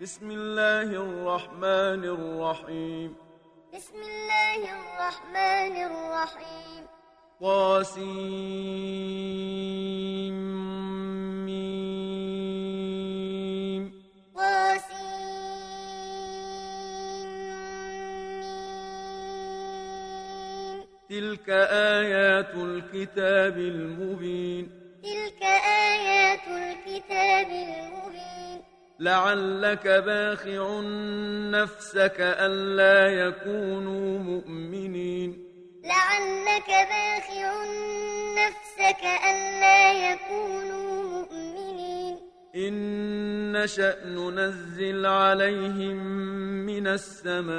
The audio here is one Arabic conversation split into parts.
بسم الله الرحمن الرحيم. بسم الله الرحمن الرحيم. طاسيم طاسيم تلك آيات الكتاب المبين. تلك آيات الكتاب المبين. لعلك باخع نفسك ألا يكونوا مؤمنين. لعلك باخع نفسك ألا يكونوا مؤمنين. إن نشأ ننزل عليهم من السماء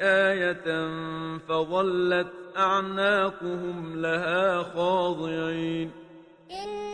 آية فظلت أعناقهم لها خاضعين. إن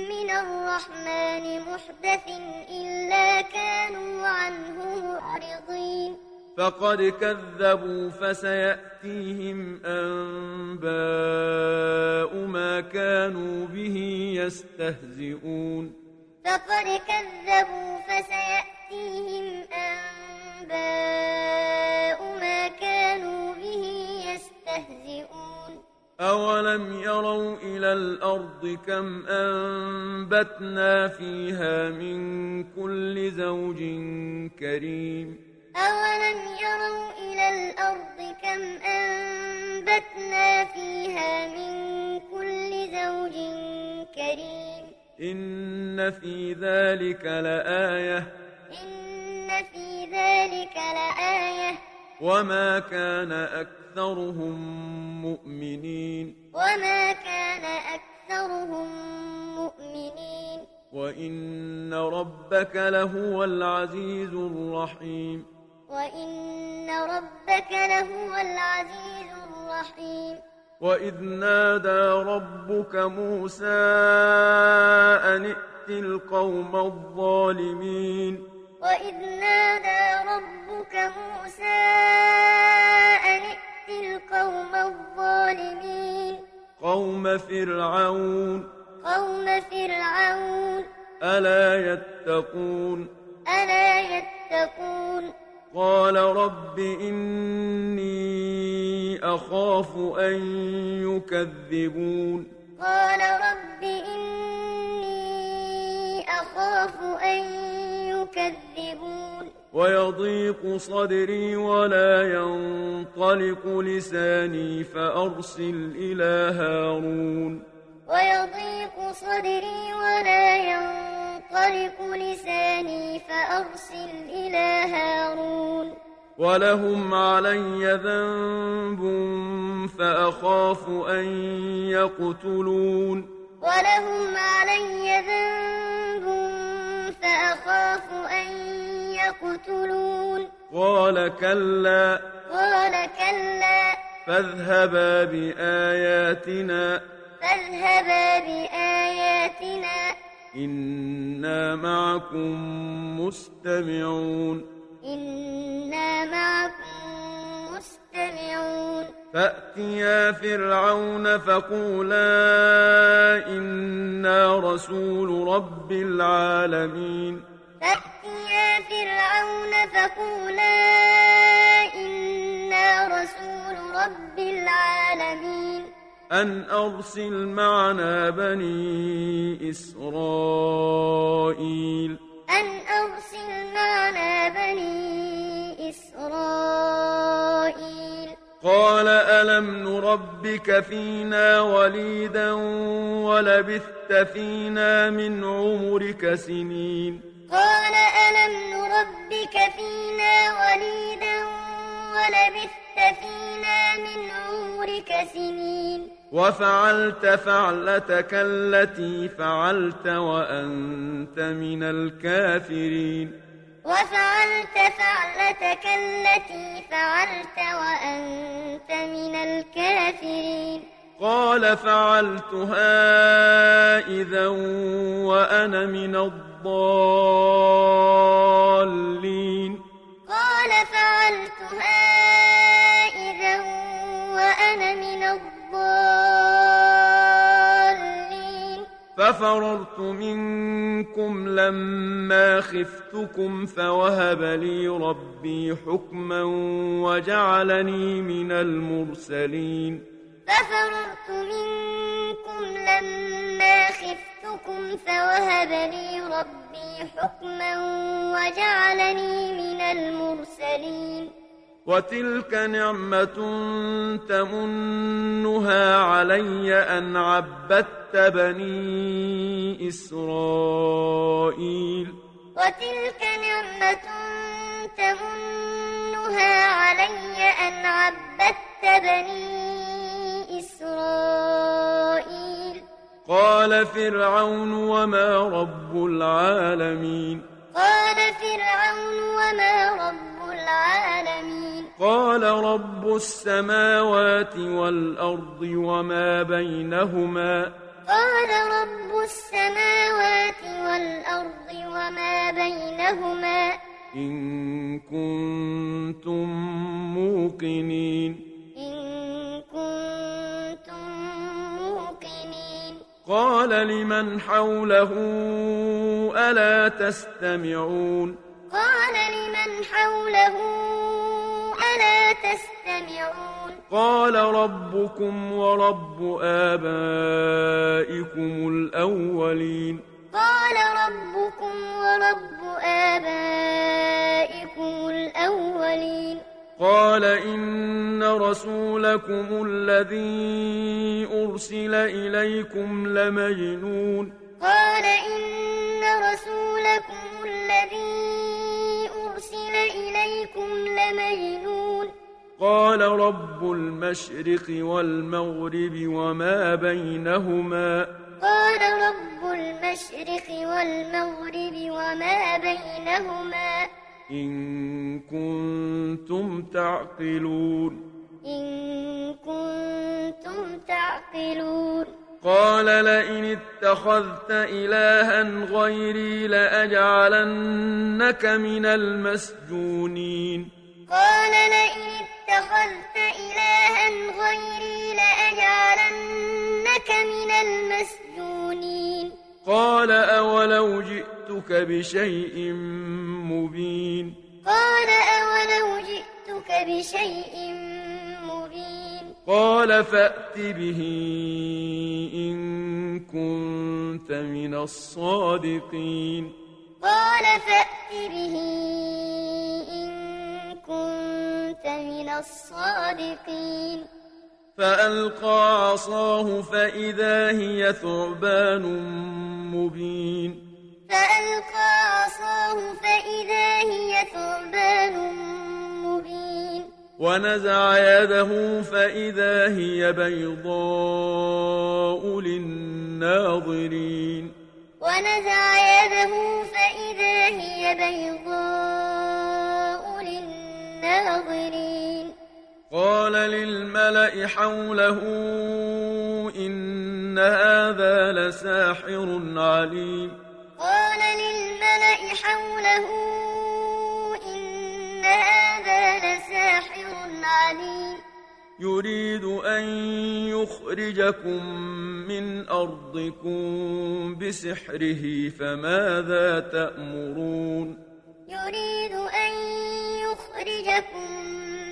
من الرحمن محدث إلا كانوا عنه معرضين. فقد كذبوا فسيأتيهم أنباء ما كانوا به يستهزئون. فقد كذبوا فسيأتيهم أنباء ما كانوا به يستهزئون. أولم يروا إلى الأرض كم أنبتنا فيها من كل زوج كريم أولم يروا إلى الأرض كم أنبتنا فيها من كل زوج كريم إن في ذلك لآية إن في ذلك لآية وما كان أكثرهم مؤمنين وما كان أكثرهم مؤمنين وإن ربك لهو العزيز الرحيم وإن ربك لهو العزيز الرحيم وإذ نادى ربك موسى أن ائت القوم الظالمين وإذ نادى ربك موسى أن ائت القوم الظالمين قوم فرعون قوم فرعون ألا يتقون ألا يتقون قال رب إني أخاف أن يكذبون قال رب إني أخاف أن يكذبون. ويضيق صدري ولا ينطلق لساني فأرسل إلى هارون. ويضيق صدري ولا ينطلق لساني فأرسل إلى هارون. ولهم علي ذنب فأخاف أن يقتلون. ولهم علي ذنب فأخاف أن يقتلون. قال كلا. قال كلا. فاذهبا بآياتنا. فاذهبا بآياتنا. إنا معكم مستمعون. إنا معكم مستمعون فأتيا فرعون فقولا إنا رسول رب العالمين. فأتيا فرعون فقولا إنا رسول رب العالمين. أن أرسل معنا بني إسرائيل. أن أرسل معنا بني إسرائيل. قال ألم نربك فينا وليدا ولبثت فينا من عمرك سنين. قال ألم نربك فينا وليدا ولبثت فينا من عمرك سنين. وفعلت فعلتك التي فعلت وأنت من الكافرين. وفعلت فعلتك التي فعلت وأنت من الكافرين. قال فعلتها إذا وأنا من الضالين. قال فعلتها ففررت منكم لما خفتكم فوهب لي ربي حكما وجعلني من المرسلين. ففررت منكم لما خفتكم فوهب لي ربي حكما وجعلني من المرسلين. وتلك نعمة تمنها علي أن عبدت بني إسرائيل. وتلك نعمة تمنها علي أن عبدت بني إسرائيل. قال فرعون وما رب العالمين. قال فرعون وما رب العالمين. قال رب السماوات والأرض وما بينهما. قال رب السماوات والأرض وما بينهما. إن كنتم موقنين. إن كنتم موقنين. قال لمن حوله ألا تستمعون؟ قال لمن حوله تستمعون قال ربكم ورب آبائكم الأولين. قال ربكم ورب آبائكم الأولين. قال إن رسولكم الذي أرسل إليكم لمجنون. قال إن رسولكم الذي أرسل إليكم لمجنون. قال رب المشرق والمغرب وما بينهما. قال رب المشرق والمغرب وما بينهما. إن كنتم تعقلون. إن كنتم تعقلون. قال لئن اتخذت إلها غيري لأجعلنك من المسجونين. قال لئن اتخذت إلها غيري لأجعلنك من المسجونين. قال أولو جئتك بشيء مبين. قال أولو جئتك بشيء مبين. قال فأت به إن كنت من الصادقين. قال فأت به إن كنت من الصادقين. فألقى عصاه فإذا هي ثعبان مبين. فألقى عصاه فإذا هي ثعبان مبين. ونزع يده فإذا هي بيضاء للناظرين. ونزع يده فإذا هي بيضاء للناظرين قال للملأ حوله إن هذا لساحر عليم. قال للملأ حوله إن هذا لساحر عليم. يريد أن يخرجكم من أرضكم بسحره فماذا تأمرون؟ يريد أن يخرجكم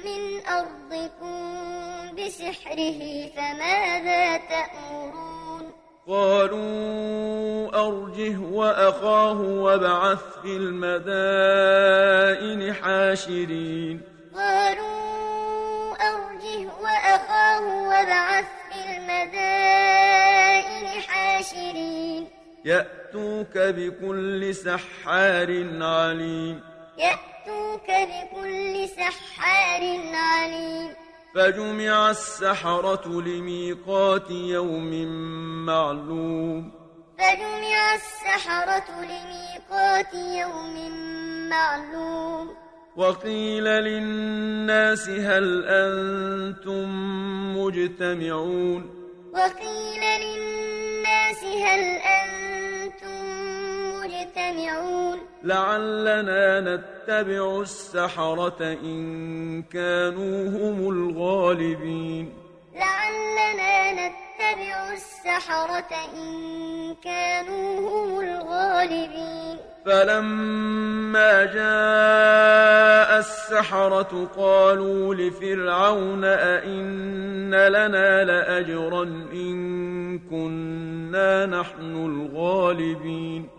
من أرضكم بسحره فماذا تأمرون؟ قالوا أرجه وأخاه وابعث في المدائن حاشرين. قالوا أرجه وأخاه وابعث في المدائن حاشرين. يأتوك بكل سحار عليم. يأتوك بكل سحار عليم. فجمع السحرة لميقات يوم معلوم. فجمع السحرة لميقات يوم معلوم. وقيل للناس هل أنتم مجتمعون؟ وقيل للناس هل أنتم مجتمعون لعلنا نتبع السحرة إن كانوا هم الغالبين. لعلنا نتبع السحرة إن كانوا هم الغالبين. فلما جاء السحرة قالوا لفرعون أئن لنا لأجرا إن كنا نحن الغالبين.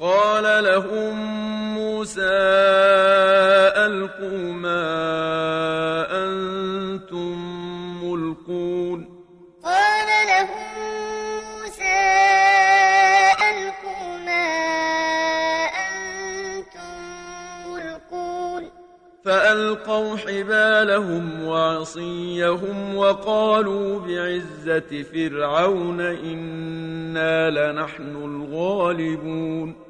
قال لهم موسى ألقوا ما أنتم ملقون. قال لهم موسى ألقوا ما أنتم ملقون. فألقوا حبالهم وعصيهم وقالوا بعزة فرعون إنا لنحن الغالبون.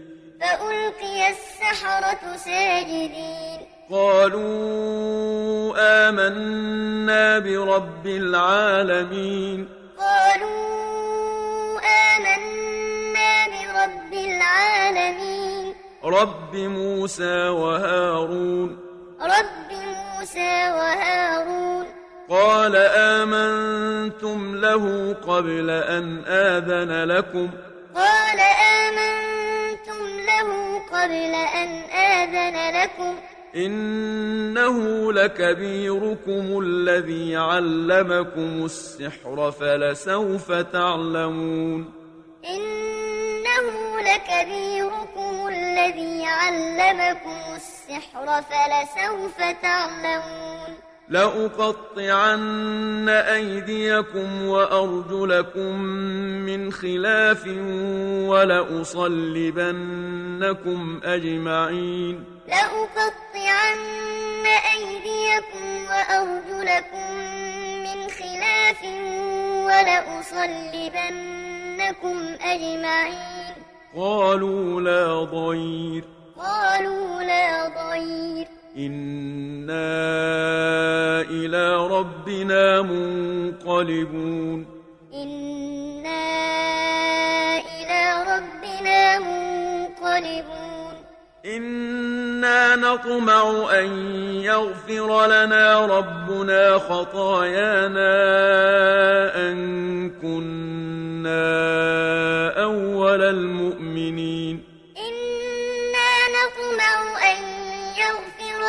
فألقي السحرة ساجدين. قالوا آمنا برب العالمين. قالوا آمنا برب العالمين. رب موسى وهارون. رب موسى وهارون. قال آمنتم له قبل أن آذن لكم. قال قبل أن آذن لكم. إنه لكبيركم الذي علمكم السحر فلسوف تعلمون. إنه لكبيركم الذي علمكم السحر فلسوف تعلمون. لأقطعن أيديكم وأرجلكم من خلاف ولأصلبنكم أجمعين. لأقطعن أيديكم وأرجلكم من خلاف ولأصلبنكم أجمعين. قالوا لا ضير. قالوا لا ضير. إنا إلى ربنا منقلبون إنا إلى ربنا منقلبون إنا نطمع أن يغفر لنا ربنا خطايانا أن كنا أول المؤمنين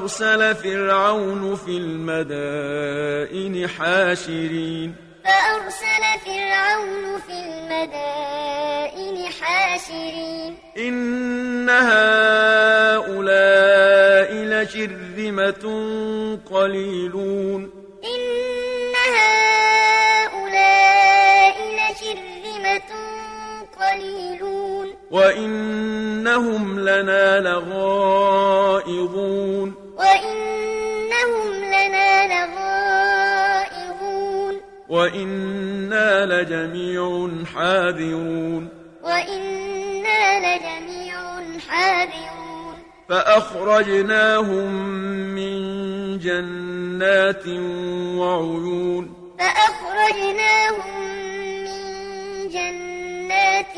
فأرسل فرعون في المدائن حاشرين. فأرسل فرعون في المدائن حاشرين. إن هؤلاء لشرذمة قليلون. إن هؤلاء لشرذمة قليلون. وإنهم وإنا لجميع حاذرون. وإنا لجميع حاذرون. فأخرجناهم من جنات وعيون. فأخرجناهم من جنات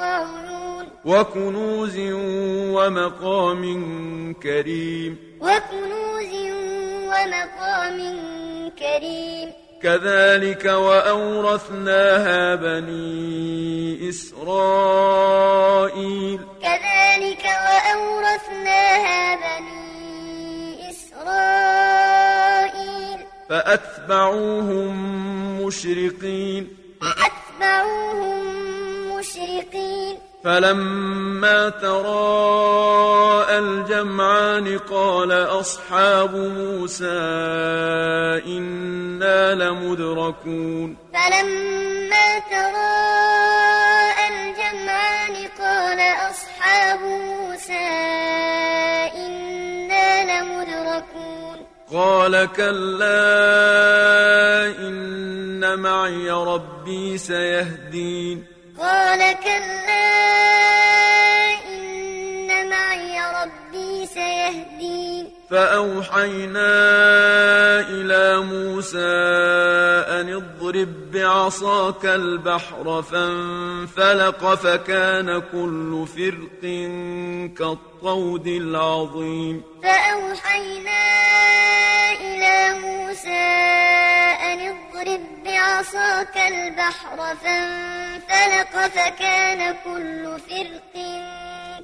وعيون. وكنوز ومقام كريم. وكنوز ومقام كريم. كذلك وأورثناها بني إسرائيل. كذلك وأورثناها بني إسرائيل. فأتبعوهم مشرقين. فأتبعوهم مشرقين. فلما تراءى الجمعان قال أصحاب موسى إنا لمدركون. فلما تراءى الجمعان قال أصحاب موسى إنا لمدركون. قال كلا إن معي ربي سيهدين. قال كلا إن معي ربي سيهدين. فأوحينا إلى موسى أن اضرب بعصاك البحر فانفلق فكان كل فرق كالطود العظيم. فأوحينا إلى موسى أن اضرب بعصاك البحر فانفلق فكان كل فرق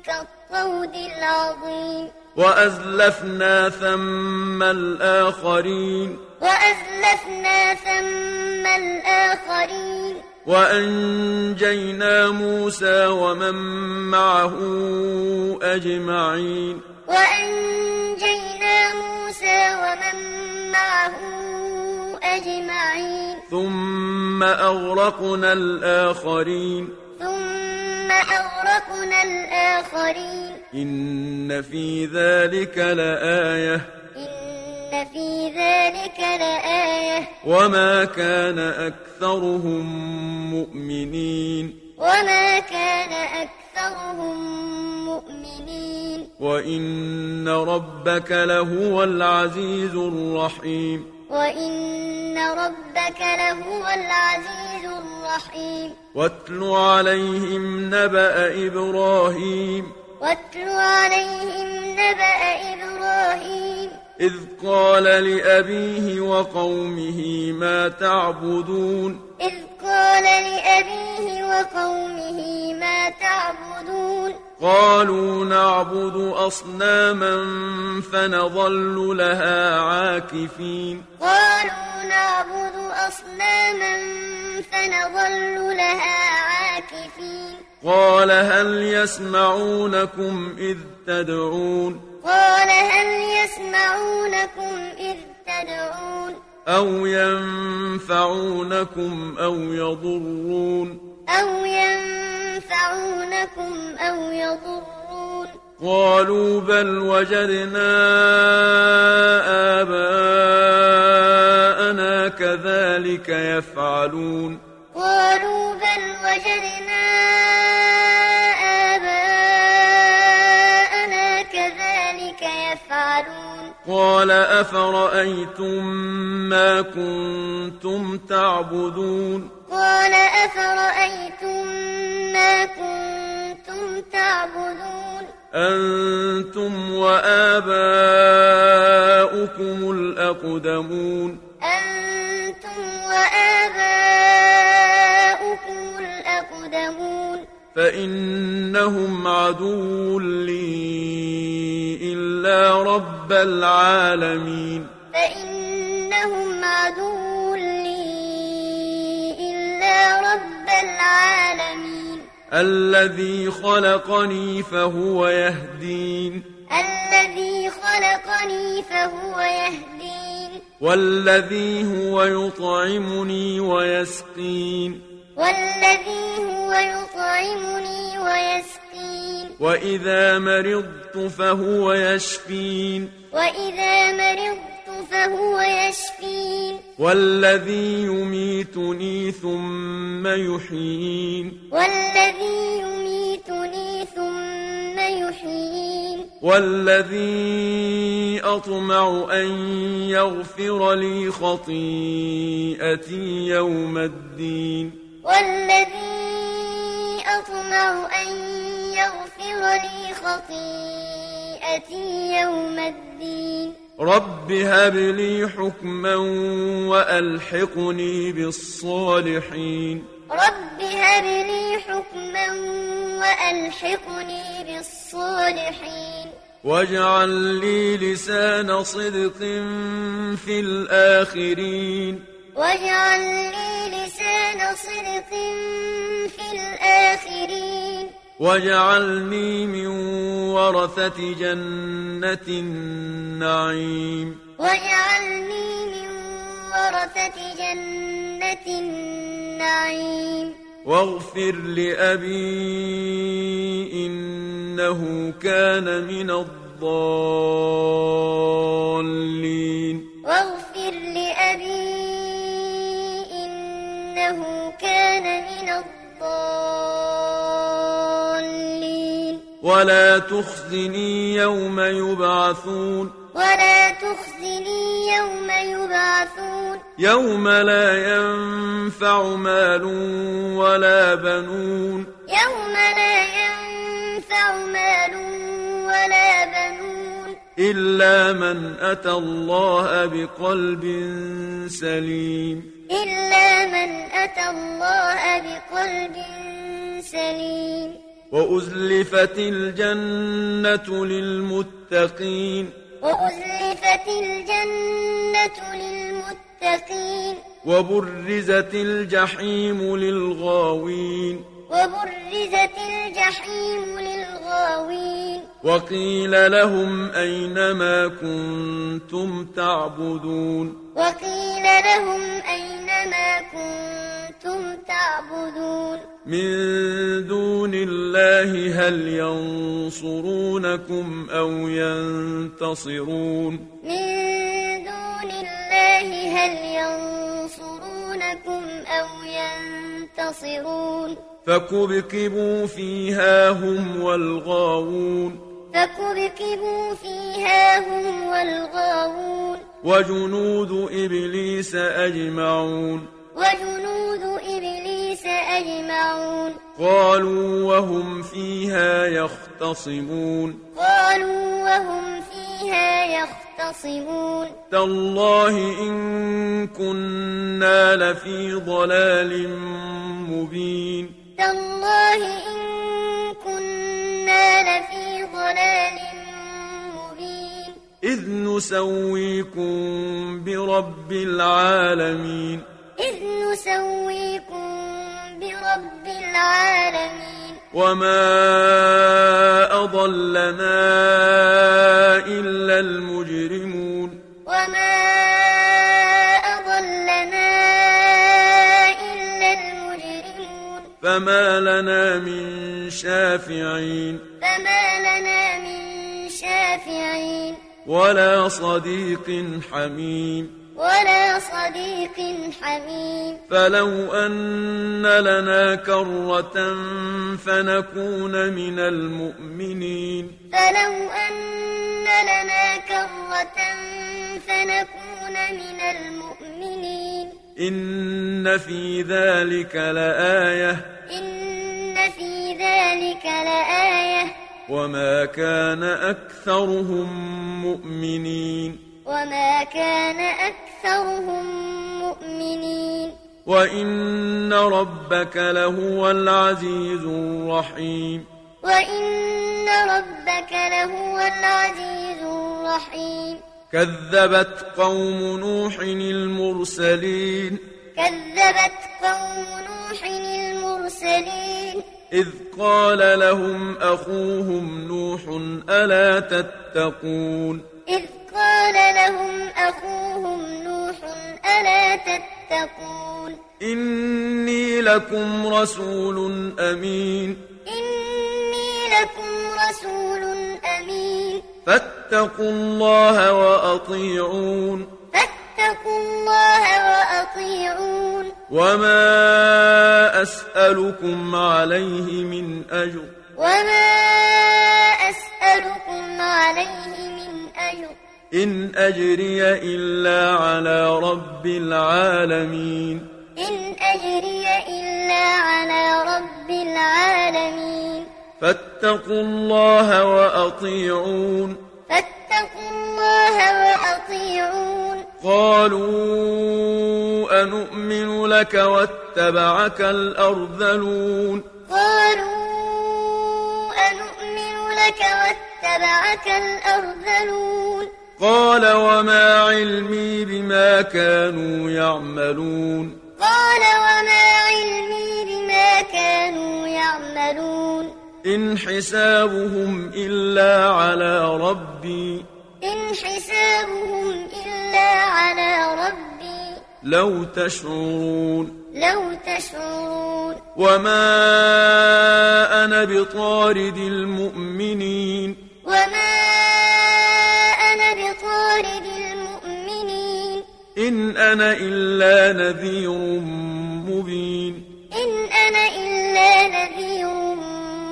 كالطود العظيم. وأزلفنا ثم الآخرين. وأزلفنا ثم الآخرين. وأنجينا موسى ومن معه أجمعين. وأنجينا موسى ومن معه أجمعين. ثم أغرقنا الآخرين. ثم أغرقنا الآخرين إن في ذلك لآية إن في ذلك لآية وما كان أكثرهم مؤمنين وما كان أكثرهم مؤمنين وإن ربك لهو العزيز الرحيم وإن ربك لهو العزيز الرحيم واتل عليهم نبأ إبراهيم واتل عليهم نبأ إبراهيم إذ قال لأبيه وقومه ما تعبدون إذ قال لأبيه وقومه ما تعبدون قالوا نعبد أصناما فنظل لها عاكفين قالوا نعبد أصناما فنظل لها عاكفين قال هل يسمعونكم إذ تدعون قال هل يسمعونكم إذ تدعون أو ينفعونكم أو يضرون أو ينفعونكم أو يضرون قالوا بل وجدنا آباءنا كذلك يفعلون قالوا بل وجدنا قال أفرأيتم ما كنتم تعبدون؟ قال أفرأيتم ما كنتم تعبدون؟ أنتم وآباؤكم الأقدمون. أنتم وآباؤكم الأقدمون. فإنهم عدو لي. إلا رب العالمين. فإنهم عدو لي إلا رب العالمين. الذي خلقني فهو يهدين. الذي خلقني فهو يهدين. والذي هو يطعمني ويسقين. والذي هو يطعمني ويسقين. وإذا مرضت فهو يشفين وإذا مرضت فهو يشفين والذي يميتني ثم يحيين والذي يميتني ثم يحيين والذي أطمع أن يغفر لي خطيئتي يوم الدين والذي أطمع لي خطيئتي يوم الدين. رب هب لي حكما وألحقني بالصالحين. رب هب لي حكما وألحقني بالصالحين. واجعل لي لسان صدق في الآخرين. واجعل لي لسان صدق في الآخرين. واجعلني من ورثة جنة النعيم واجعلني من ورثة جنة النعيم واغفر لأبي إنه كان من الضالين واغفر لأبي إنه كان من الضالين ولا تخزني يوم يبعثون. ولا تخزني يوم يبعثون. يوم لا ينفع مال ولا بنون. يوم لا ينفع مال ولا بنون. إلا من أتى الله بقلب سليم. إلا من أتى الله بقلب سليم. وأزلفت الجنة للمتقين. وأزلفت الجنة للمتقين. وبرزت الجحيم للغاوين. وبرزت الجحيم للغاوين. وقيل لهم أين ما كنتم تعبدون؟ وقيل لهم أين ما كنتم تعبدون. من دون الله هل ينصرونكم أو ينتصرون؟ من دون الله هل ينصرونكم أو ينتصرون فكبكبوا فيها هم والغاوون فكبكبوا فيها هم والغاوون وجنود إبليس أجمعون وجنود إبليس أجمعون. قالوا وهم فيها يختصمون. قالوا وهم فيها يختصمون. تالله إن كنا لفي ضلال مبين. تالله إن كنا لفي ضلال مبين. إذ نسويكم برب العالمين. نسويكم برب العالمين. وما أضلنا إلا المجرمون. وما أضلنا إلا المجرمون. فما لنا من شافعين. فما لنا من شافعين. ولا صديق حميم. ولا صديق حميم. فلو أن لنا كرة فنكون من المؤمنين. فلو أن لنا كرة فنكون من المؤمنين. إن في ذلك لآية. إن في ذلك لآية. وما كان أكثرهم مؤمنين. وما كان أكثرهم مؤمنين. وإن ربك لهو العزيز الرحيم. وإن ربك لهو العزيز الرحيم. كذبت قوم نوح المرسلين. كذبت قوم نوح المرسلين. إذ قال لهم أخوهم نوح ألا تتقون. إذ قال لهم أخوهم نوح ألا تتقون؟ إني لكم رسول أمين. إني لكم رسول أمين. فاتقوا الله وأطيعون. فاتقوا الله وأطيعون. وما أسألكم عليه من أجر. وما أسألكم عليه من أجر. إن أجري إلا على رب العالمين. إن أجري إلا على رب العالمين. فاتقوا الله وأطيعون. فاتقوا الله وأطيعون. قالوا أنؤمن لك واتبعك الأرذلون. قالوا أنؤمن لك واتبعك الأرذلون. قال وما علمي بما كانوا يعملون. قال وما علمي بما كانوا يعملون. إن حسابهم إلا على ربي. إن حسابهم إلا على ربي. لو تشعرون. لو تشعرون. وما أنا بطارد المؤمنين. وما أنا بطارد المؤمنين إن أنا إلا نذير مبين إن أنا إلا نذير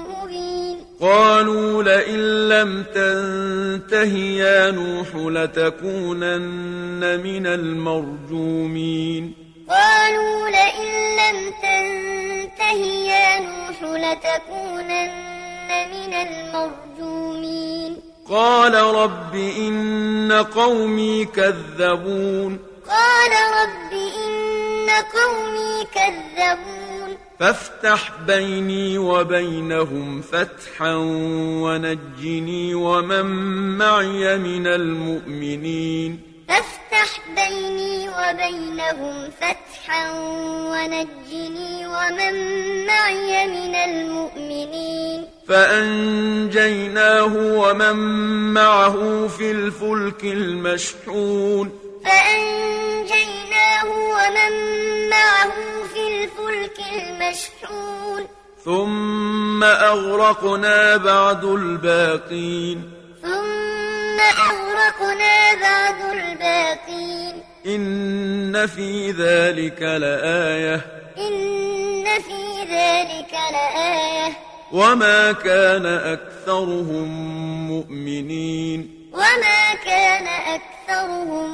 مبين قالوا لئن لم تنته يا نوح لتكونن من المرجومين قالوا لئن لم تنته يا نوح لتكونن من المرجومين قال رب إن قومي كذبون. قال رب إن قومي كذبون. فافتح بيني وبينهم فتحا ونجني ومن معي من المؤمنين. فافتح بيني وبينهم فتحا ونجني ومن معي من المؤمنين. فأنجيناه ومن معه في الفلك المشحون. فأنجيناه ومن معه في الفلك المشحون. ثم أغرقنا بعد الباقين. ثم أغرقنا بعد الباقين إن في ذلك لآية إن في ذلك لآية وما كان أكثرهم مؤمنين وما كان أكثرهم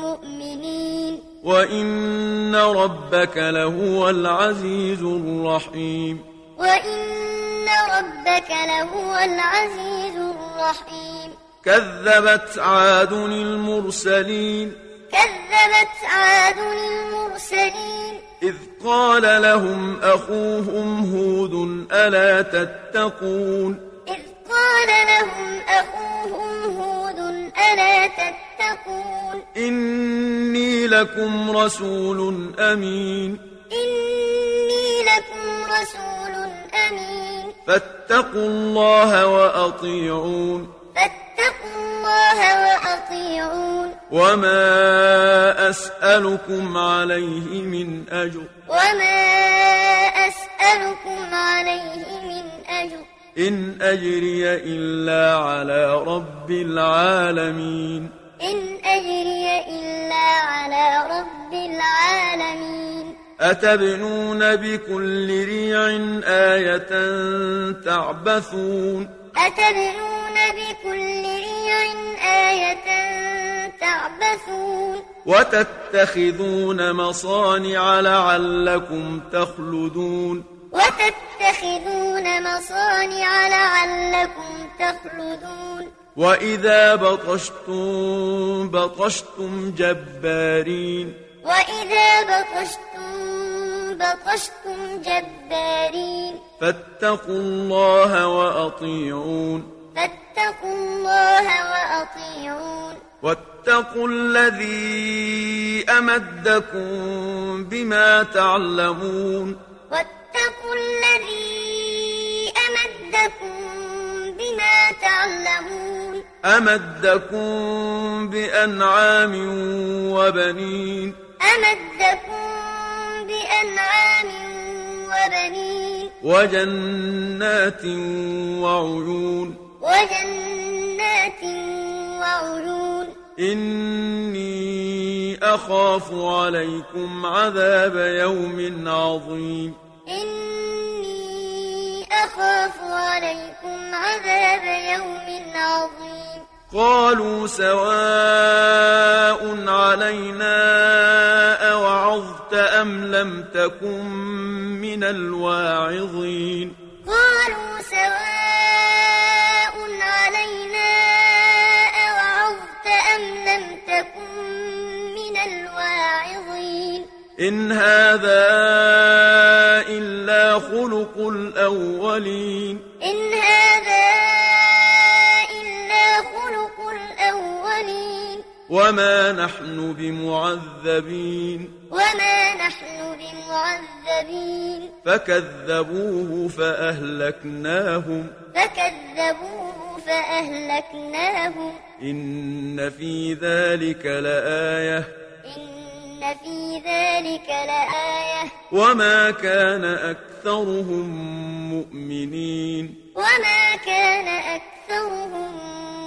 مؤمنين وإن ربك لهو العزيز الرحيم وإن ربك لهو العزيز الرحيم كذبت عاد المرسلين كذبت عاد المرسلين إذ قال لهم أخوهم هود ألا تتقون إذ قال لهم أخوهم هود ألا تتقون إني لكم رسول أمين إني لكم رسول أمين فاتقوا الله وأطيعون فاتقوا الله وأطيعون. وما أسألكم عليه من أجر. وما أسألكم عليه من أجر. إن أجري إلا على رب العالمين. إن أجري إلا على رب العالمين. أتبنون بكل ريع آية تعبثون. أتبنون بكل ريع آية تعبثون وتتخذون مصانع لعلكم تخلدون. وتتخذون مصانع لعلكم تخلدون. وإذا بطشتم بطشتم جبارين. وإذا بطشتم بطشتم جبارين. فاتقوا الله وأطيعون. فاتقوا الله وأطيعون. واتقوا الذي أمدكم بما تعلمون. واتقوا الذي أمدكم بما تعلمون. أمدكم بأنعام وبنين. أمدكم وبنين. وجنات وعيون. وجنات وعيون. إني أخاف عليكم عذاب يوم عظيم. إني أخاف عليكم عذاب يوم عظيم. قالوا سواء علينا أوعظت أم لم تكن من الواعظين. قالوا سواء علينا أوعظت أم لم تكن من الواعظين. إن هذا إلا خلق الأولين. إن هذا الأولين. وما نحن بمعذبين. وما نحن بمعذبين. فكذبوه فأهلكناهم. فكذبوه فأهلكناهم. إن في ذلك لآية. إن في ذلك لآية. وما كان أكثرهم مؤمنين. وما كان أكثرهم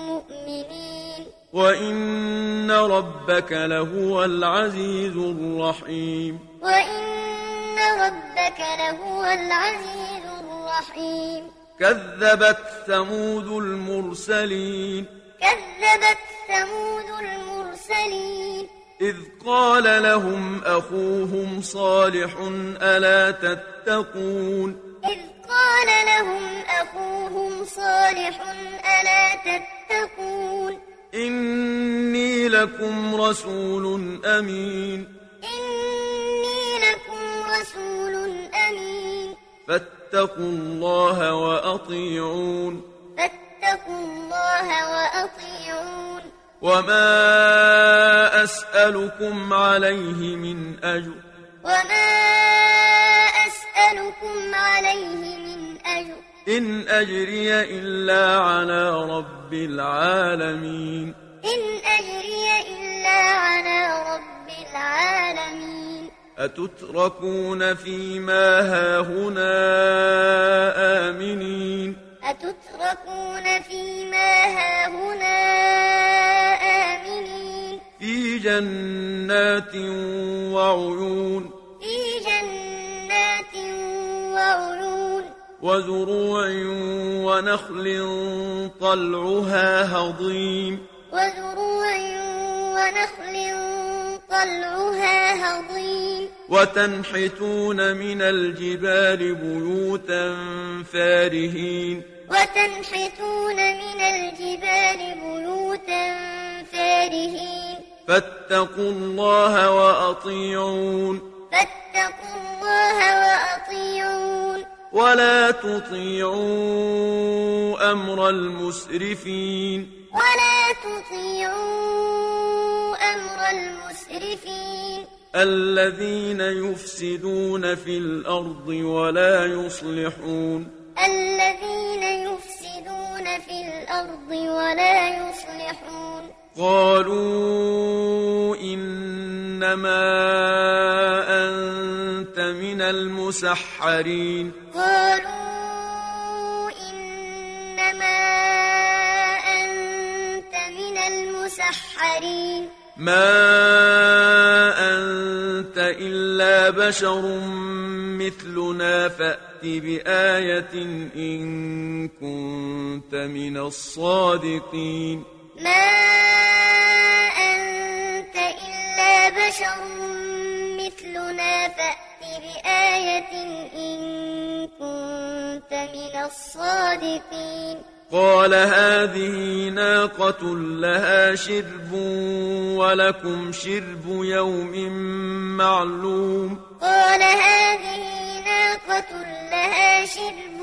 مؤمنين. وإن ربك لهو العزيز الرحيم وإن ربك لهو العزيز الرحيم كذبت ثمود المرسلين كذبت ثمود المرسلين إذ قال لهم أخوهم صالح ألا تتقون إذ قال لهم أخوهم صالح ألا تتقون إني لكم رسول أمين. إني لكم رسول أمين. فاتقوا الله وأطيعون. فاتقوا الله وأطيعون. وما أسألكم عليه من أجر. وما أسألكم عليه من أجر. إن أجري إلا على رب العالمين. إن أجري إلا على رب العالمين. أتتركون فيما هاهنا آمنين؟ أتتركون فيما هاهنا آمنين؟ في جنات وعيون وزروع ونخل طلعها هضيم. وزروع ونخل طلعها هضيم. وتنحتون من الجبال بيوتا فارهين. وتنحتون من الجبال بيوتا فارهين. فاتقوا الله وأطيعون. فاتقوا الله وأطيعون. ولا تطيعوا أمر المسرفين. ولا تطيعوا أمر المسرفين. الذين يفسدون في الأرض ولا يصلحون. الذين يفسدون في الأرض ولا يصلحون قالوا إنما أنت من المسحرين قالوا إنما أنت من المسحرين ما أنت إلا بشر مثلنا فأت بآية إن كنت من الصادقين ما أنت إلا بشر مثلنا فأت بآية إن كنت من الصادقين قال هذه ناقة لها شرب ولكم شرب يوم معلوم. قال هذه ناقة لها شرب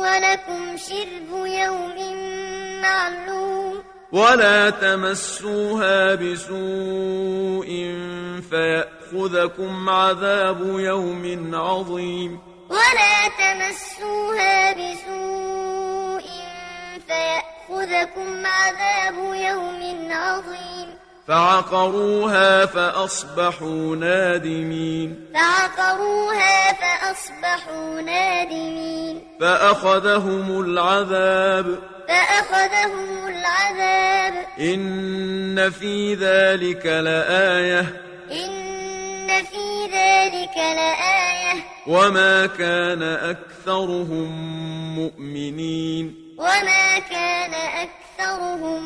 ولكم شرب يوم معلوم. ولا تمسوها بسوء فيأخذكم عذاب يوم عظيم. ولا تمسوها بسوء فيأخذكم عذاب يوم عظيم. فعقروها فأصبحوا نادمين. فعقروها فأصبحوا نادمين. فأخذهم العذاب. فأخذهم العذاب. إن في ذلك لآية. إن في ذلك لآية. وما كان أكثرهم مؤمنين. وما كان أكثرهم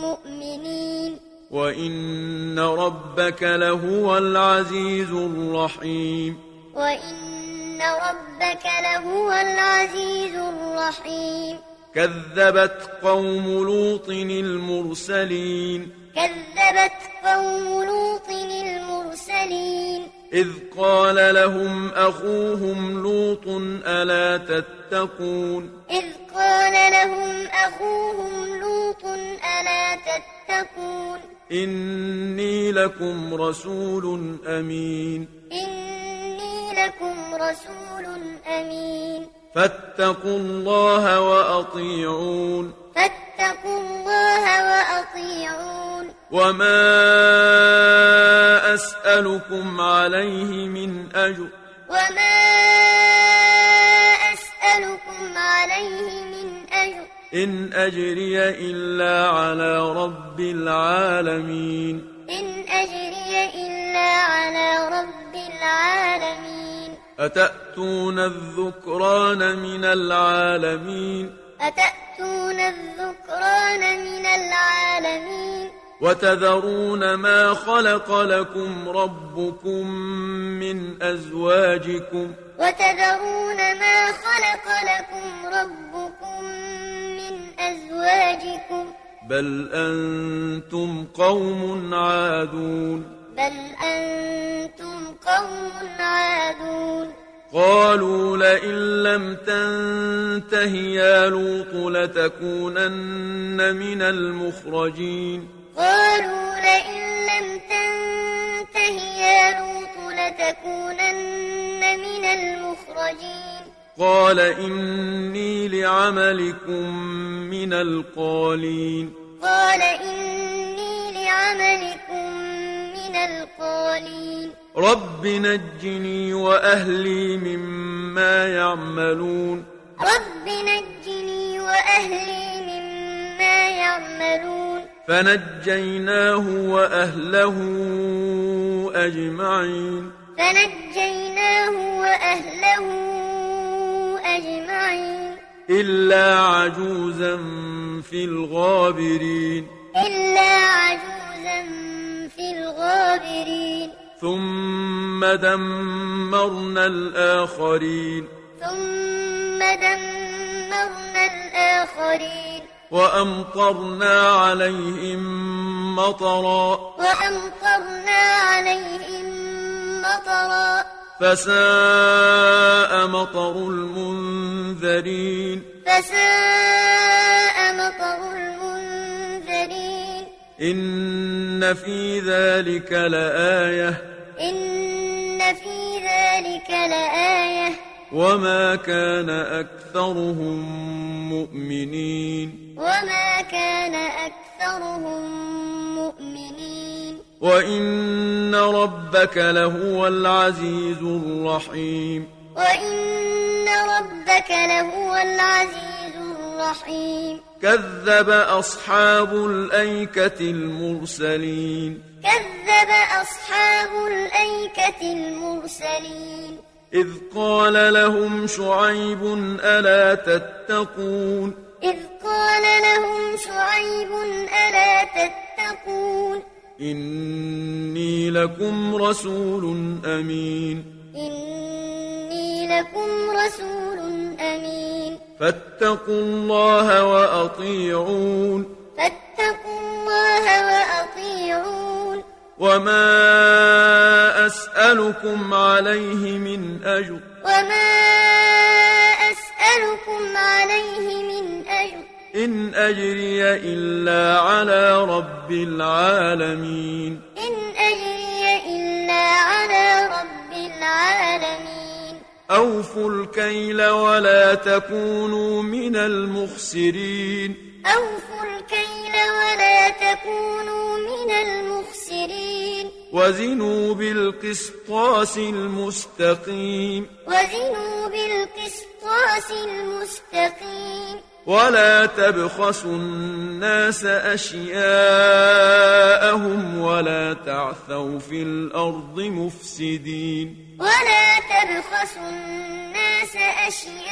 مؤمنين وإن ربك لهو العزيز الرحيم وإن ربك لهو العزيز الرحيم كذبت قوم لوط المرسلين كذبت قوم لوط المرسلين إذ قال لهم أخوهم لوط ألا تتقون؟ إذ قال لهم أخوهم لوط ألا تتقون؟ إني لكم رسول أمين. إني لكم رسول أمين. فاتقوا الله وأطيعون. فاتقوا الله وأطيعون. وما أسألكم عليه من أجر وما أسألكم عليه من أجر إن أجري إلا على رب العالمين إن أجري إلا على رب العالمين أتأتون الذكران من العالمين أتأتون الذكران من العالمين وتذرون ما خلق لكم ربكم من أزواجكم وتذرون ما خلق لكم ربكم من أزواجكم بل أنتم قوم عادون بل أنتم قوم عادون قالوا لئن لم تنته يا لوط لتكونن من المخرجين قالوا لئن لم تنته يا لوط لتكونن من المخرجين. قال إني لعملكم من القالين. قال إني لعملكم من القالين. رب نجني وأهلي مما يعملون. رب نجني وأهلي مما يعملون. فنجيناه وأهله أجمعين. فنجيناه وأهله أجمعين. إلا عجوزا في الغابرين. إلا عجوزا في الغابرين. ثم دمرنا الآخرين. ثم دمرنا الآخرين. وأمطرنا عليهم مطرا. وأمطرنا عليهم مطرا. فساء مطر المنذرين. فساء مطر المنذرين. إن في ذلك لآية. إن في ذلك لآية. وما كان أكثرهم مؤمنين وما كان أكثرهم مؤمنين وإن ربك لهو العزيز الرحيم وإن ربك لهو العزيز الرحيم كذب أصحاب الأيكة المرسلين كذب أصحاب الأيكة المرسلين إذ قال لهم شعيب ألا تتقون إذ قال لهم شعيب ألا تتقون إني لكم رسول أمين إني لكم رسول أمين فاتقوا الله وأطيعون فاتقوا الله وأطيعون وما أسألكم عليه من أجر وما أسألكم عليه من أجر إن أجري إلا على رب العالمين إن أجري إلا على رب العالمين أوفوا الكيل ولا تكونوا من المخسرين أوفوا الكيل ولا تكونوا من المخسرين. وزنوا بالقسطاس المستقيم. وزنوا بالقسطاس المستقيم. ولا تبخسوا الناس أشياءهم ولا تعثوا في الأرض مفسدين ولا تبخسوا الناس أشياءهم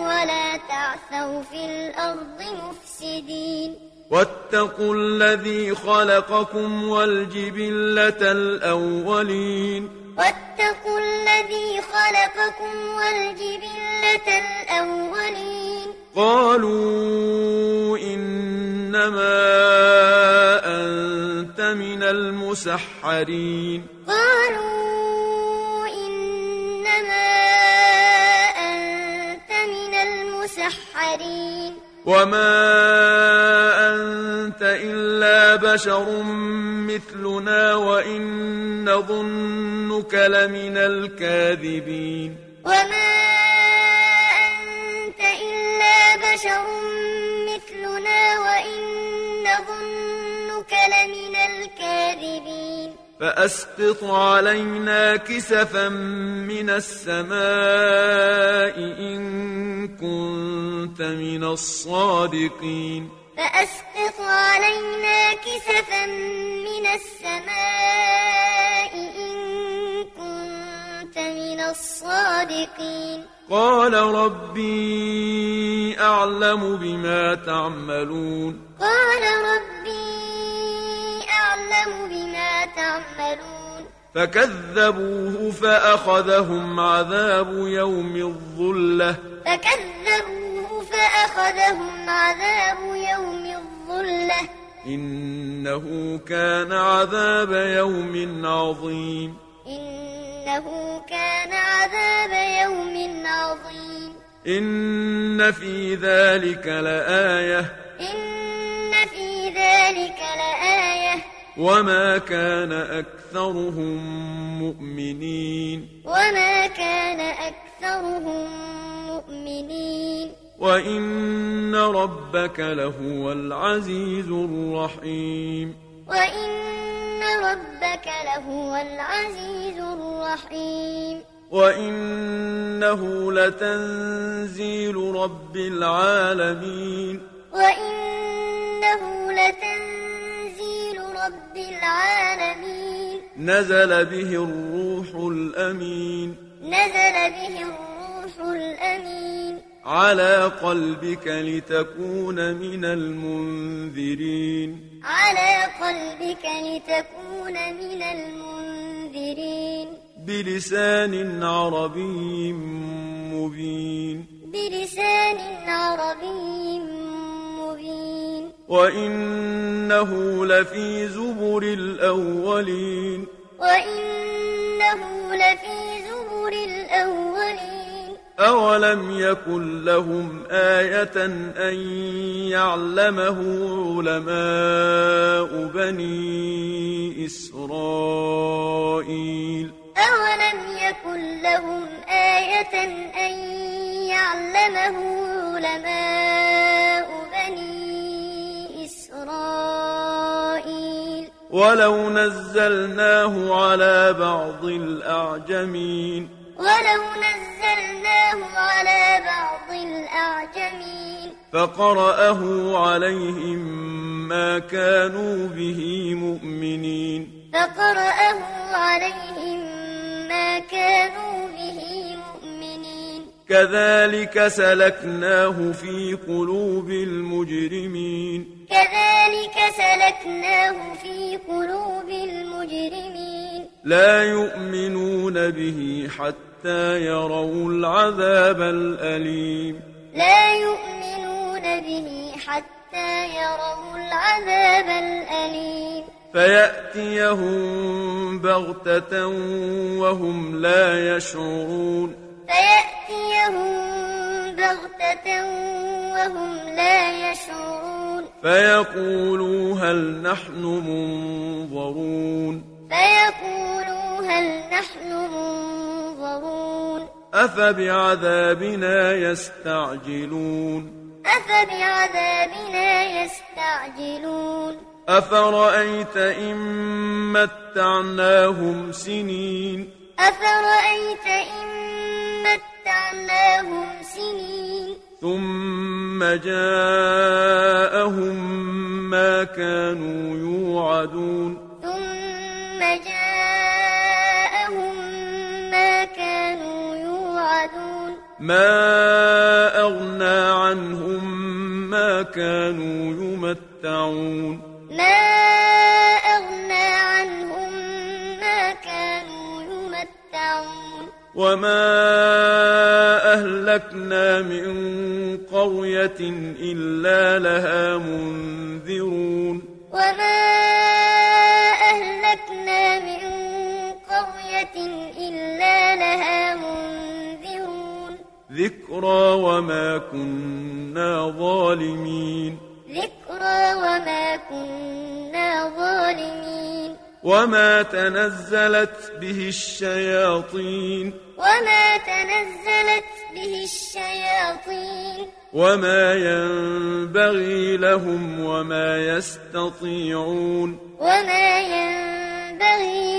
ولا تعثوا في الأرض مفسدين واتقوا الذي خلقكم والجبلة الأولين واتقوا الذي خلقكم والجبلة الأولين. قالوا إنما أنت من المسحرين. قالوا إنما أنت من المسحرين. وما أنت إلا بشر مثلنا وإن نظنك لمن الكاذبين وما أنت إلا بشر مثلنا وإن نظنك لمن الكاذبين فأسقط علينا كسفا من السماء إن كنت من الصادقين فأسقط علينا كسفا من السماء إن كنت من الصادقين. قال ربي أعلم بما تعملون. قال ربي أعلم بما تعملون. فكذبوه فأخذهم عذاب يوم الظلة. فكذبوه فأخذهم عذاب يوم الظلة. إنه كان عذاب يوم عظيم. إنه كان عذاب يوم عظيم. إن في ذلك لآية. إن في ذلك لآية. وما كان أكثرهم مؤمنين. وما كان أكثرهم مؤمنين. وإن ربك لهو العزيز الرحيم وإن ربك لهو العزيز الرحيم وإنه لتنزيل رب العالمين وإنه لتنزيل رب العالمين نزل به الروح الأمين نزل به الروح الأمين على قلبك لتكون من المنذرين. على قلبك لتكون من المنذرين. بلسان عربي مبين. بلسان عربي مبين. وإنه لفي زبر الأولين. وإنه لفي زبر الأولين. أولم يكن لهم آية أن يعلمه علماء بني إسرائيل أولم يكن لهم آية أن يعلمه علماء بني إسرائيل ولو نزلناه على بعض الأعجمين ولو نزلناه على بعض الأعجمين. فقرأه عليهم ما كانوا به مؤمنين. فقرأه عليهم ما كانوا به مؤمنين. كذلك سلكناه في قلوب المجرمين. كذلك سلكناه في قلوب المجرمين. لا يؤمنون به حتى يروا العذاب الأليم. لا يؤمنون به حتى يروا العذاب الأليم. فيأتيهم بغتة وهم لا يشعرون. فيأتيهم بغتة وهم لا يشعرون. فيقولوا هل نحن منظرون. فيقولوا هل نحن منظرون أفبعذابنا يستعجلون أفبعذابنا يستعجلون أفرأيت إن متعناهم سنين أفرأيت إن متعناهم سنين ثم جاءهم ما كانوا يوعدون ما أغنى عنهم ما كانوا يمتعون. ما أغنى عنهم ما كانوا يمتعون. وما أهلكنا من قرية إلا لها منذرون ذكرى وما كنا ظالمين. ذكرى وما كنا ظالمين. وما تنزلت به الشياطين. وما تنزلت به الشياطين. وما ينبغي لهم وما يستطيعون. وما ينبغي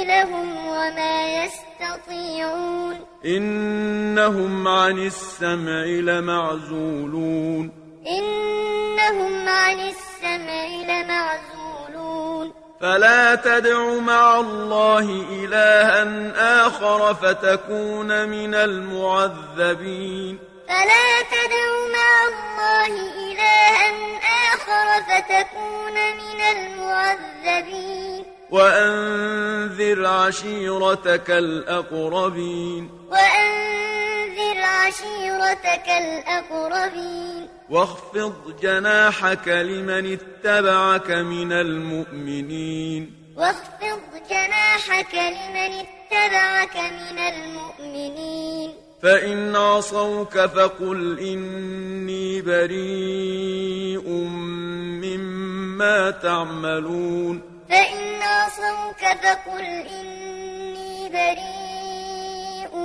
لهم وما يستطيعون. إنهم عن السمع لمعزولون. إنهم عن السمع لمعزولون. فلا تدع مع الله إلها آخر فتكون من المعذبين. فلا تدع مع الله إلها آخر فتكون من المعذبين. وأنذر عشيرتك الأقربين. وأنذر عشيرتك الأقربين. واخفض جناحك لمن اتبعك من المؤمنين. واخفض جناحك لمن اتبعك من المؤمنين. فإن عصوك فقل إني بريء مما تعملون. فإن عصوك فقل إني بريء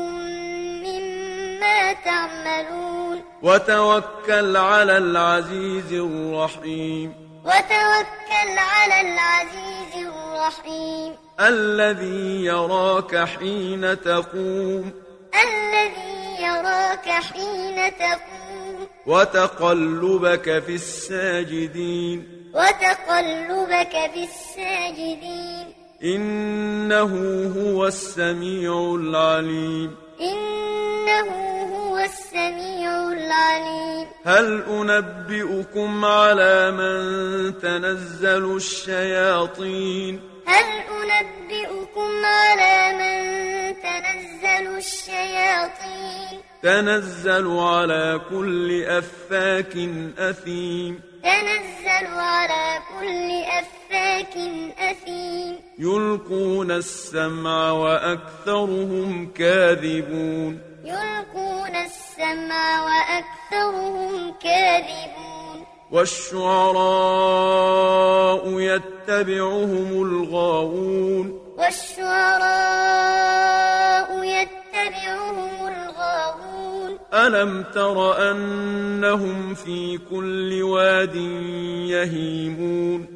مما تعملون. وتوكل على العزيز الرحيم. وتوكل على العزيز الرحيم. الذي يراك حين تقوم. الذي يراك حين تقوم. وتقلبك في الساجدين. وتقلبك في الساجدين إنه هو السميع العليم. إنه هو السميع العليم. هل أنبئكم على من تنزل الشياطين؟ هل أنبئكم على من تنزل الشياطين؟ تنزل على كل أفاك أثيم. تنزل على أفاك أثيم. يلقون السمع وأكثرهم كاذبون. يلقون السمع وأكثرهم كاذبون. والشعراء يتبعهم الغاوون. والشعراء يتبعهم الغاوون. ألم تر أنهم في كل واد يهيمون؟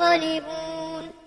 مُنقَلِبُونَ